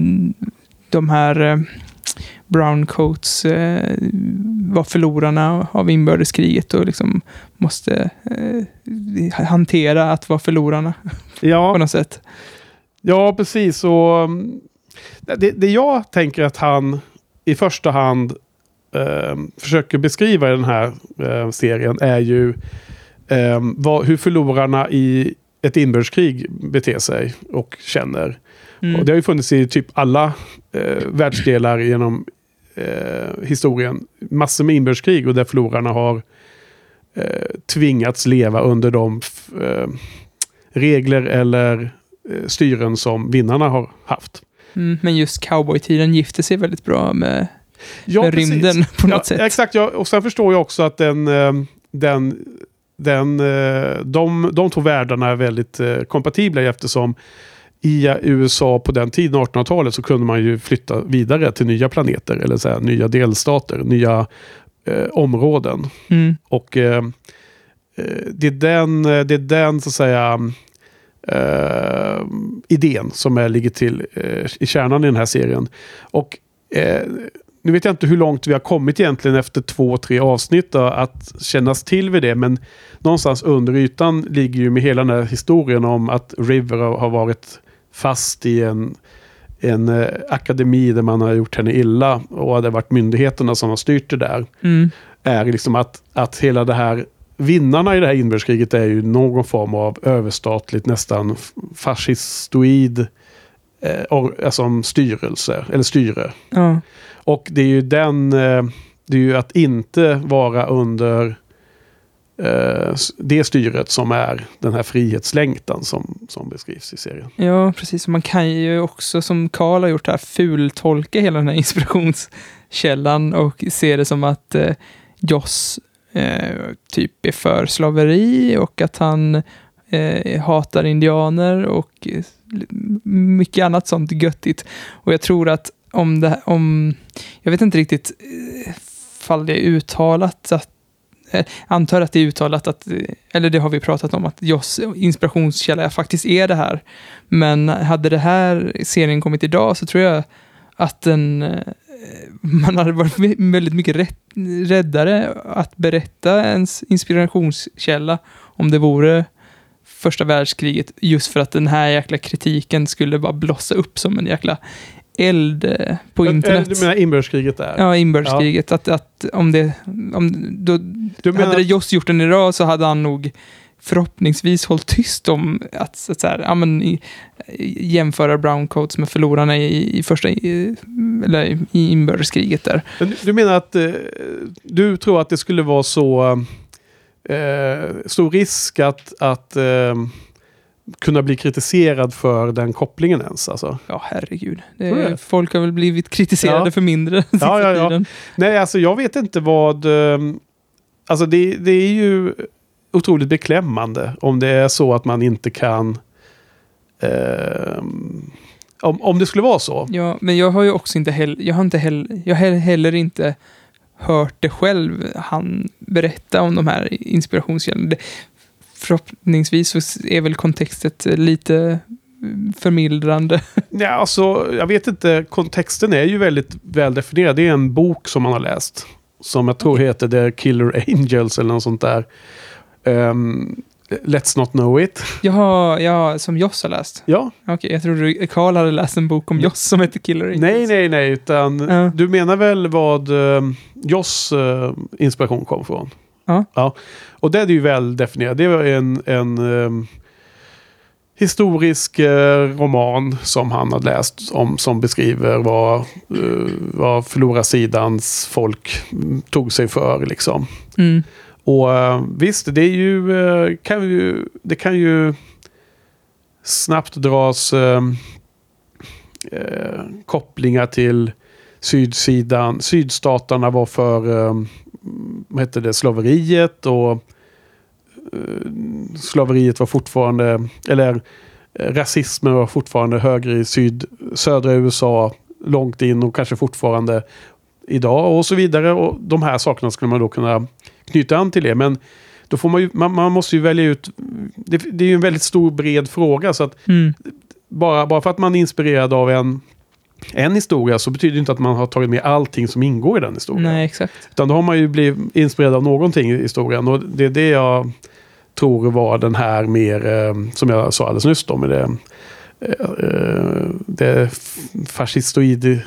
de här eh, browncoats eh, var förlorarna av inbördeskriget och liksom måste eh, hantera att vara förlorarna [LAUGHS] på ja, något sätt. ja precis. Och, det, det jag tänker att han i första hand eh, försöker beskriva i den här serien är ju vad, hur förlorarna i ett inbördeskrig beter sig och känner. Mm. Och det har ju funnits i typ alla eh, världsdelar genom eh, historien. Massor med inbördeskrig och där förlorarna har eh, tvingats leva under de eh, regler eller eh, styren som vinnarna har haft. Mm, men just cowboytiden gifter sig väldigt bra med, Ja, med rymden [LAUGHS] på något ja, sätt. Exakt, ja. och sen förstår jag också att den, eh, den, den, eh, de, de två världarna är väldigt eh, kompatibla eftersom i USA på den tiden, 1800-talet, så kunde man ju flytta vidare till nya planeter eller så här, nya delstater, nya eh, områden. Mm. Och eh, eh, det, är den, eh, det är den så att säga eh, idén som är, ligger till eh, i kärnan i den här serien. Och eh, nu vet jag inte hur långt vi har kommit egentligen efter två, tre avsnitt då, att kännas till vid det. Men någonstans under ytan ligger ju med hela den här historien om att River har varit fast i en, en eh, akademi där man har gjort henne illa. Och det har varit myndigheterna som har styrt det där Mm. är liksom att, att hela det här vinnarna i det här inbördeskriget är ju någon form av överstatligt, nästan fascistoid eh, or, alltså styrelse, eller styre. Ja. Och det är ju den, eh, det är ju att inte vara under eh, det styret som är den här frihetslängtan som, som beskrivs i serien. ja, precis. Man kan ju också, som Karl har gjort här, fultolka hela den här [LAUGHS] inspirationskällan och se det som att eh, Joss eh, typ är för slaveri och att han eh, hatar indianer och eh, mycket annat sånt göttigt. Och jag tror att om det om, jag vet inte riktigt eh, fall det är uttalat att eh, antar att det är uttalat att, eller det har vi pratat om, att Joss inspirationskälla faktiskt är det här. Men hade det här serien kommit idag så tror jag att den, eh, [LAUGHS] man hade varit väldigt mycket rätt, räddare att berätta ens inspirationskälla om det vore första världskriget just för att den här jäkla kritiken skulle bara blossa upp som en jäkla eld eh, på internet. Du menar inbördeskriget där? Ja, inbördeskriget. Att, att om det... Om, då, Du menar- Hade det Joss gjort den idag så hade han nog förhoppningsvis hållit tyst om att, så att så här, ja, men, i, jämföra browncoats med förlorarna i, i första i, eller i inbördeskriget där. Du- Du menar att eh, du tror att det skulle vara så eh, stor risk att, att, eh, kunna bli kritiserad för den kopplingen ens. Alltså. Ja, herregud. Det? folk har väl blivit kritiserade Ja. för mindre Ja, ja, ja. tiden. Nej, alltså jag vet inte vad... ehm, Alltså det, det är ju otroligt beklämmande om det är så att man inte kan... ehm, om, om det skulle vara så. Ja, men jag har ju också inte heller, jag har inte heller, jag har heller inte hört det själv, han berätta om de här inspirationskällorna. Förhoppningsvis så är väl kontextet lite förmildrande. [LAUGHS] Ja, alltså, jag vet inte, kontexten är ju väldigt väl definierad. Det är en bok som man har läst. Som jag tror heter The Killer Angels eller något sånt där. Ehm, Let's Not Know It. Jaha, ja, som Joss har läst. Ja, Okej, jag trodde Karl hade läst en bok om Joss som heter Killer Angels. nej, nej, nej. Utan Ja. du menar väl vad uh, Joss eh, inspiration kom från? Ja. ja. Och det är ju väl definierat. Det var en, en ehm, historisk eh, roman som han hade läst om som beskriver vad, uh, vad förlorarsidans folk mm, tog sig för. Liksom. Mm. Och eh, visst, det är ju, eh, kan ju, det kan ju snabbt dras eh, eh, kopplingar till sydsidan. Sydstaterna var för, eh, vad hette det, slaveriet och eh, slaveriet var fortfarande, eller eh, rasismen var fortfarande högre i syd, södra USA långt in och kanske fortfarande idag och så vidare. Och de här sakerna skulle man då kunna knyta an till det. Men då får man ju, man, man måste ju välja ut, det, det är ju en väldigt stor bred fråga så att Mm. bara, bara för att man är inspirerad av en, en historia så betyder det inte att man har tagit med allting som ingår i den historien. Nej, exakt. Utan då har man ju blivit inspirerad av någonting i historien. Och det är det jag tror var den här mer, eh, som jag sa alldeles nyss då, med det, eh, eh, det fascistoid,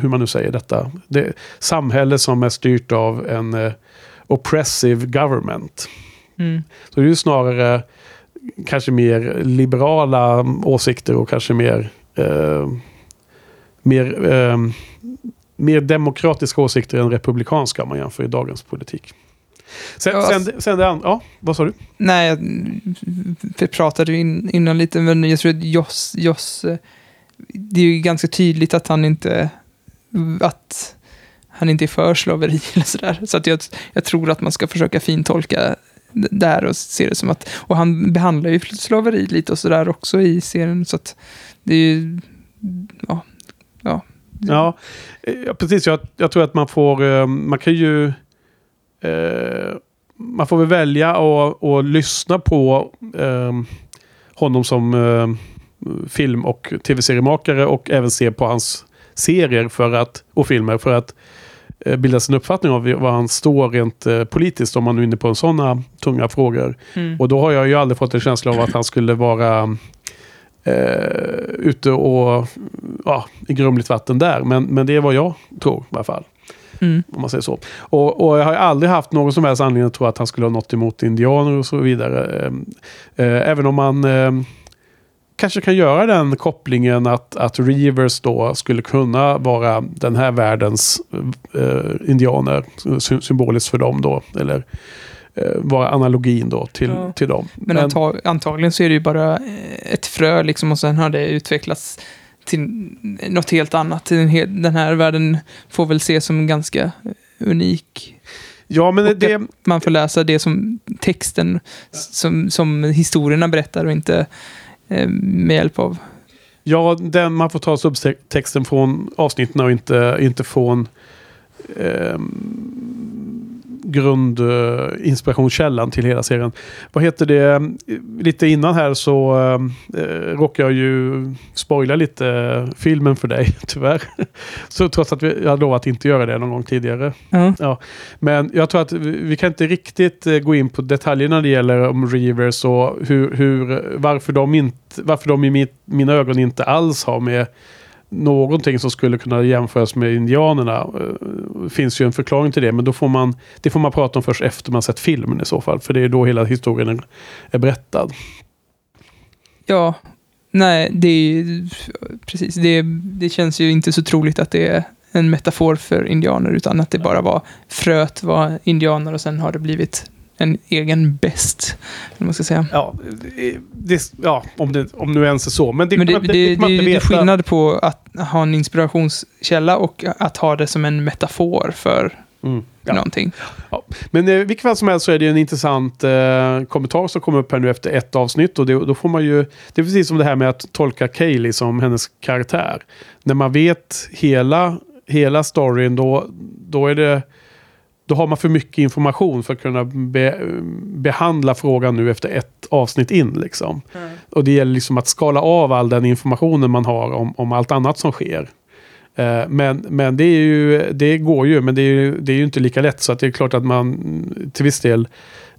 hur man nu säger detta. Det samhälle som är styrt av en eh, oppressive government. Mm. Så det är ju snarare kanske mer liberala åsikter och kanske mer, eh, mer, eh, mer demokratiska åsikter än republikanska om man jämför i dagens politik. Sen, Ja, sen, sen det andra, ja, vad sa du? Nej, vi pratade ju in, innan lite, men jag tror att Joss, Joss, det är ju ganska tydligt att han inte, att han inte är för slaveri [LAUGHS] eller sådär. Så att jag, jag tror att man ska försöka fintolka det där och se det som att, och han behandlar ju slaveri lite och sådär också i serien, så att det är ju, ja, ja. Eh, precis. Jag, jag tror att man får, eh, man kan ju, eh, man får väl välja och, och lyssna på eh, honom som eh, film och tv-seriemakare och även se på hans serier för att, och filmer för att bilda sin uppfattning av vad han står rent politiskt om man nu är inne på sådana tunga frågor. Mm. Och då har jag ju aldrig fått en känsla av att han skulle vara eh, ute och ja, i grumligt vatten där. Men, men det är vad jag tror i alla fall. Mm. Om man säger så. Och, och jag har aldrig haft någon som helst anledning att tro att han skulle ha något emot indianer och så vidare. Eh, eh, även om man eh, kanske kan göra den kopplingen att, att Reavers då skulle kunna vara den här världens eh, indianer. Sy symboliskt för dem då. Eller vara analogin då till, Ja. till dem. Men, antag, antagligen så är det ju bara eh, ett frö liksom och sen har det utvecklats till något helt annat. Den, här världen får väl ses som ganska eh, unik. ja, men och det, Man får läsa det som texten, som, som historierna berättar och inte eh, med hjälp av... Ja, den, man får ta subtexten från avsnitten och inte, inte från eh, grundinspirationskällan till hela serien. Vad heter det? Lite innan här så eh, råkar jag ju spoila lite filmen för dig, [LAUGHS] tyvärr. Så trots att vi jag hade lovat att inte göra det någon gång tidigare. Ja. Men jag tror att vi, vi kan inte riktigt eh, gå in på detaljerna när det gäller om Reavers och hur, hur, varför de, inte, varför de i mitt, mina ögon inte alls har med någonting som skulle kunna jämföras med indianerna. Eh, finns ju en förklaring till det, men då får man, det får man prata om först efter man sett filmen i så fall. För det är då hela historien är, berättad. ja, nej, det är precis. Det, det känns ju inte så troligt att det är en metafor för indianer, utan att det bara var fröet var indianer och sen har det blivit en egen bäst. eller Man ska säga. Ja, det, det, ja om, det, om nu ens är så. Men det, Men det, det, det, det det, det är skillnad på att ha en inspirationskälla och att ha det som en metafor för Mm. Ja. någonting. Men i vilket fall som helst så är det en intressant eh, kommentar som kommer upp här nu efter ett avsnitt. Och det, då får man ju, det är precis som det här med att tolka Kaylee som hennes karaktär. När man vet hela, hela storyn då, då är det... Då har man för mycket information för att kunna be, behandla frågan nu efter ett avsnitt in. Liksom. Och det gäller liksom att skala av all den informationen man har om, om allt annat som sker. Eh, Men, men det, är ju, det går ju, men det är ju, det är ju inte lika lätt. Så att det är klart att man mm, till viss del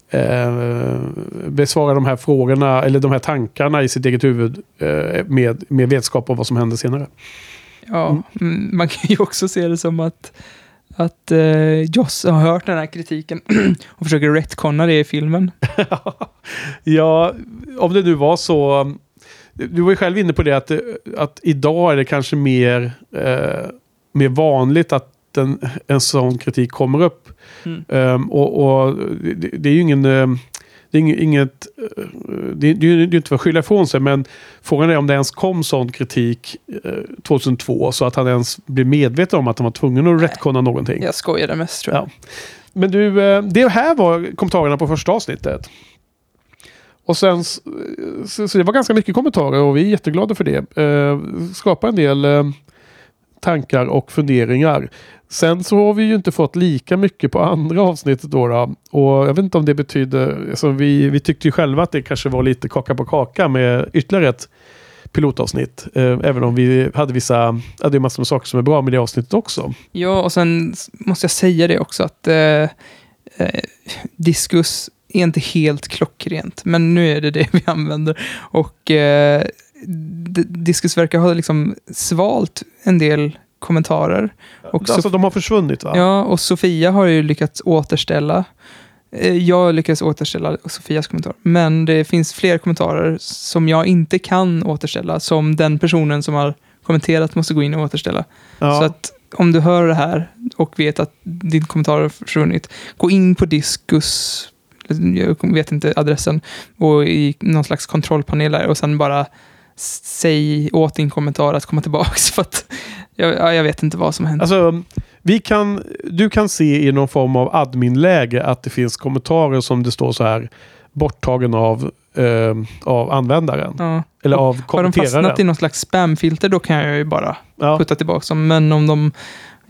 eh, besvarar de här frågorna, eller de här tankarna i sitt eget huvud eh, med, med vetskap om vad som händer senare. Ja, mm, man kan ju också se det som att, att eh, Joss har hört den här kritiken [CLEARS THROAT] och försöker retconna det i filmen. [LAUGHS] ja, om det nu var så. Du var ju själv inne på det att, att idag är det kanske mer, eh, mer vanligt att en, en sån kritik kommer upp. Mm. Ehm, och, och det, det är ju ingen... ehm, det är inget, eh, det, det är ju inte för att skylla ifrån sig, men frågan är om det ens kom sån kritik eh, 2002 så att han ens blev medveten om att han var tvungen att retconna någonting. Jag skojade mest tror jag. Ja. Men du, eh, det här var kommentarerna på första avsnittet. Och sen, så, så det var ganska mycket kommentarer och vi är jätteglada för det. Eh, skapa en del eh, tankar och funderingar. Sen så har vi ju inte fått lika mycket på andra avsnittet då. då. Och jag vet inte om det betyder, alltså vi, vi tyckte ju själva att det kanske var lite kaka på kaka med ytterligare ett pilotavsnitt. Eh, även om vi hade vissa, ja, det är massor med saker som är bra med det avsnittet också. Ja, och sen måste jag säga det också att eh, eh, diskus är inte helt klockrent, men nu är det det vi använder. Och eh, diskus verkar ha liksom svalt en del kommentarer. Och alltså de har försvunnit va? Ja, och Sofia har ju lyckats återställa. Eh, Jag lyckades återställa Sofias kommentar. Men det finns fler kommentarer som jag inte kan återställa. Som den personen som har kommenterat måste gå in och återställa. Ja. Så att om du hör det här och vet att din kommentar har försvunnit, gå in på Diskus, jag vet inte adressen, och i någon slags kontrollpanel där och sen bara säg åt din kommentar att komma tillbaks [LAUGHS] för att jag, ja, jag vet inte vad som hänt. Alltså, vi kan, du kan se i någon form av adminläge att det finns kommentarer som det står så här borttagen av, eh, av användaren. ja. Eller av Har de kommenteraren. fastnat i någon slags spamfilter då kan jag ju bara ja. putta tillbaka dem. Men om, de,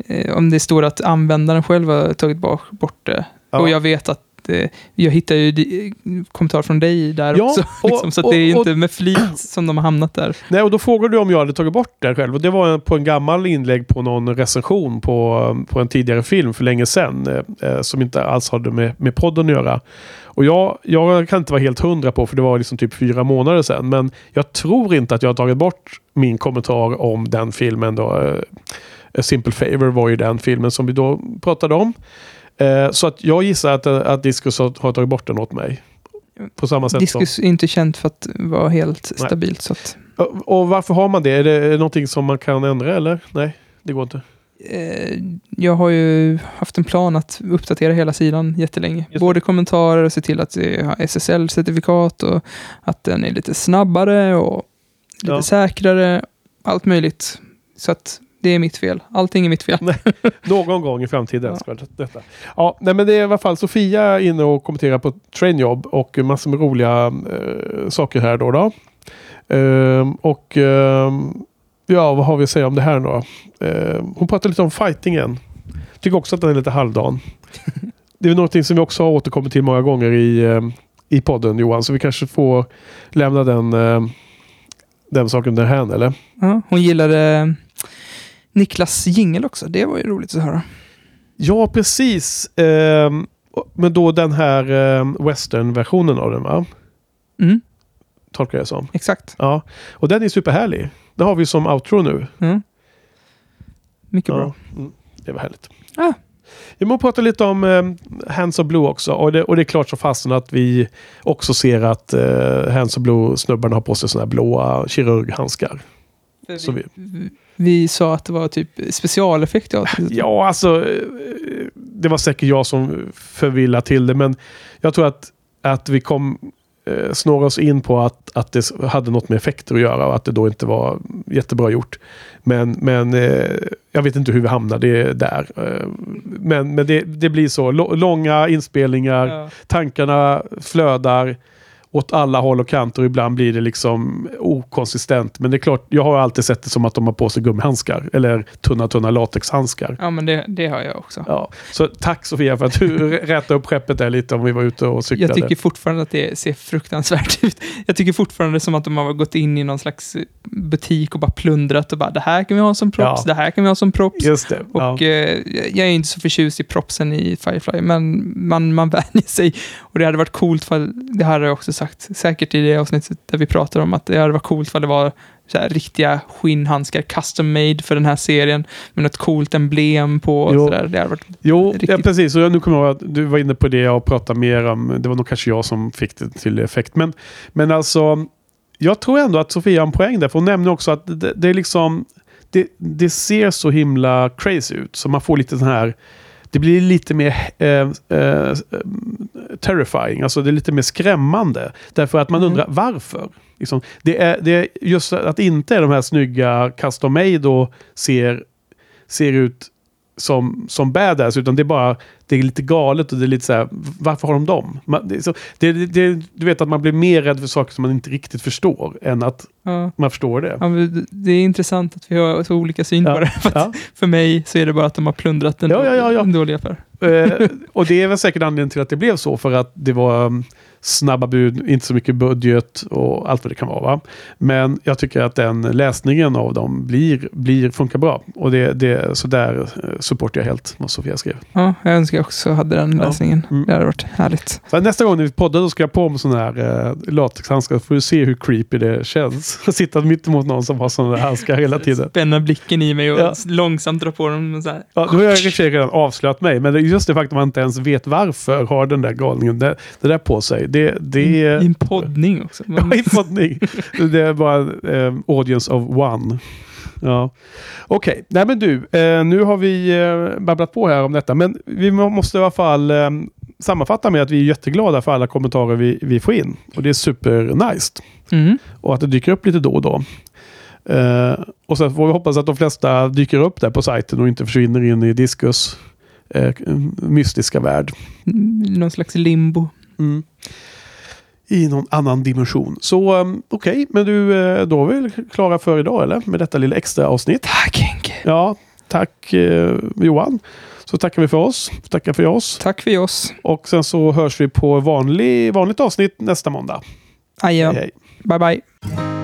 eh, om det står att användaren själv har tagit bort det Ja. och jag vet att eh, jag hittar ju kommentarer från dig där Ja, också. och- liksom, så och- det är och- inte med flit som de har hamnat där. Nej, och då frågade du om jag hade tagit bort det själv. Och det var på en gammal inlägg på någon recension på, på en tidigare film för länge sedan. Eh, eh, som inte alls hade med, med podden att göra. Och jag, jag kan inte vara helt hundra på, för det var liksom typ fyra månader sedan. Men jag tror inte att jag har tagit bort min kommentar om den filmen. Då. Eh, A Simple Favor var ju den filmen som vi då pratade om. Eh, så att jag gissar att, att Discus har, har tagit bort den åt mig. På samma sätt som... Diskus är inte känt för att vara helt Nej. stabilt. Så att, Och- Och varför har man det? Är det någonting som man kan ändra eller? Nej, det går inte. eh, jag har ju haft en plan att uppdatera hela sidan jättelänge. Både kommentarer och se till att det har SSL-certifikat och att den är lite snabbare och lite Ja. säkrare. Allt möjligt. Så att det är mitt fel. Allting är mitt fel. [LAUGHS] Någon gång i framtiden Ja. ska det- detta. Ja, nej, men det är i alla fall Sofia inne och kommenterar på Trainjob och massor med roliga eh, saker här då. då. Ehm, och ehm, ja, vad har vi att säga om det här då? Ehm, hon pratar lite om fightingen. Tycker också att den är lite halvdan. [LAUGHS] det är någonting som vi också har återkommit till många gånger i, ehm, i podden Johan, så vi kanske får lämna den, ehm, den saken därhän eller? Ja, hon gillade Niklas jingel också. Det var ju roligt att höra. Ja, precis. Ehm, men då den här ehm, western-versionen av den va? Mm, Tolkar jag det som. exakt. Ja. Och den är superhärlig. Det har vi som outro nu. Mm. Mycket bra. Ja. Mm. Det var härligt. Ja. Jag må prata lite om ehm, Hands of Blue också. Och det, och det är klart så fastän att vi också ser att uh, Hands of Blue-snubbarna har på sig sådana här blåa kirurghandskar. Så vi- Vi, vi sa att det var typ specialeffekt. Ja. Ja, alltså. eh, det var säkert jag som förvillade till det, men jag tror att, att vi kom eh, snåra oss in på att, att det hade något med effekter att göra och att det då inte var jättebra gjort. Men, men eh, jag vet inte hur vi hamnade där. Eh, men men det, det blir så. Långa inspelningar, Ja. tankarna flödar åt alla håll och kanter och ibland blir det liksom okonsistent. Men det är klart, jag har alltid sett det som att de har på sig gummihandskar eller tunna, tunna latexhandskar. Ja, men det, det har jag också. Ja, så tack Sofia för att du [LAUGHS] rätade upp skeppet där lite om vi var ute och cyklade. Jag tycker fortfarande att det ser fruktansvärt [LAUGHS] ut. Jag tycker fortfarande som att de har gått in i någon slags butik och bara plundrat och bara det här kan vi ha som props, Ja. det här kan vi ha som props. Just det. Och eh, jag är inte så förtjust i propsen i Firefly, men man, man [LAUGHS] vänjer sig. Och det hade varit coolt, för, det hade jag också sagt, säkert i det avsnittet där vi pratar om att det hade varit coolt för det var så här, riktiga skinnhandskar, custom made för den här serien, med något coolt emblem på. Jo. så där. Det hade varit, Jo, riktigt- ja, precis. Och jag, nu kommer jag ihåg att du var inne på det och pratade mer om. Det var nog kanske jag som fick det till effekt. Men, men alltså, jag tror ändå att Sofia har en poäng där. För hon nämner också att det, det är liksom... Det, det ser så himla crazy ut. Så man får lite sån här... Det blir lite mer eh, eh, terrifying. Alltså det är lite mer skrämmande. Därför att man Mm. undrar varför. Liksom, det, är, det är just att inte de här snygga custom made och ser, ser ut som, som badass, utan det är bara det är lite galet och det är lite så här, varför har de dem? Man, det, så, det, det, du vet att man blir mer rädd för saker som man inte riktigt förstår än att ja. man förstår det. Ja, det- är intressant att vi har så olika syn på [LAUGHS] Ja, det. För, för mig så är det bara att de har plundrat en, Ja, ja, ja, ja. en dålig affär. Eh, och det är väl säkert anledningen till att det blev så, för att det var um, snabba bud, inte så mycket budget och allt vad det kan vara. Va? Men jag tycker att den läsningen av dem blir, blir, funkar bra. Och det, det, så där eh, supportar jag helt vad Sofia skrev. Ja, jag önskar jag också hade den Ja. läsningen. Mm. Det hade varit härligt. Så nästa gång vi poddar då ska jag på med sådana här eh, latexhandskar. Får du se hur creepy det känns. Sitta mitt emot någon som har sådana där handskar hela tiden. Spänna blicken i mig och Ja. långsamt dra på dem. Så här. Ja, då har jag i och för sig redan avslöjat mig. Men just det faktum att man inte ens vet varför har den där galningen det, det där på sig. Det, det I är... en poddning också. Man, [LAUGHS] Ja, i poddning. Det är bara eh, audience of one. Ja. Okej, nej men du. Eh, nu har vi eh, babblat på här om detta. Men vi må- måste i alla fall eh, sammanfatta med att vi är jätteglada för alla kommentarer vi, vi får in. Och det är super nice. mm. Och att det dyker upp lite då och då. Eh, och sen får vi hoppas att de flesta dyker upp där på sajten och inte försvinner in i Discus eh, mystiska värld. Någon slags limbo. Mm. I någon annan dimension. Så um, okej, men du, eh, då är vi klara för idag eller? Med detta lilla extra avsnitt. Tack Henke. Ja, tack eh, Johan. Så tackar vi för oss. Tackar för oss. Tack för oss. Och sen så hörs vi på vanlig, vanligt avsnitt nästa måndag. Adjö. Hej, hej. Bye bye.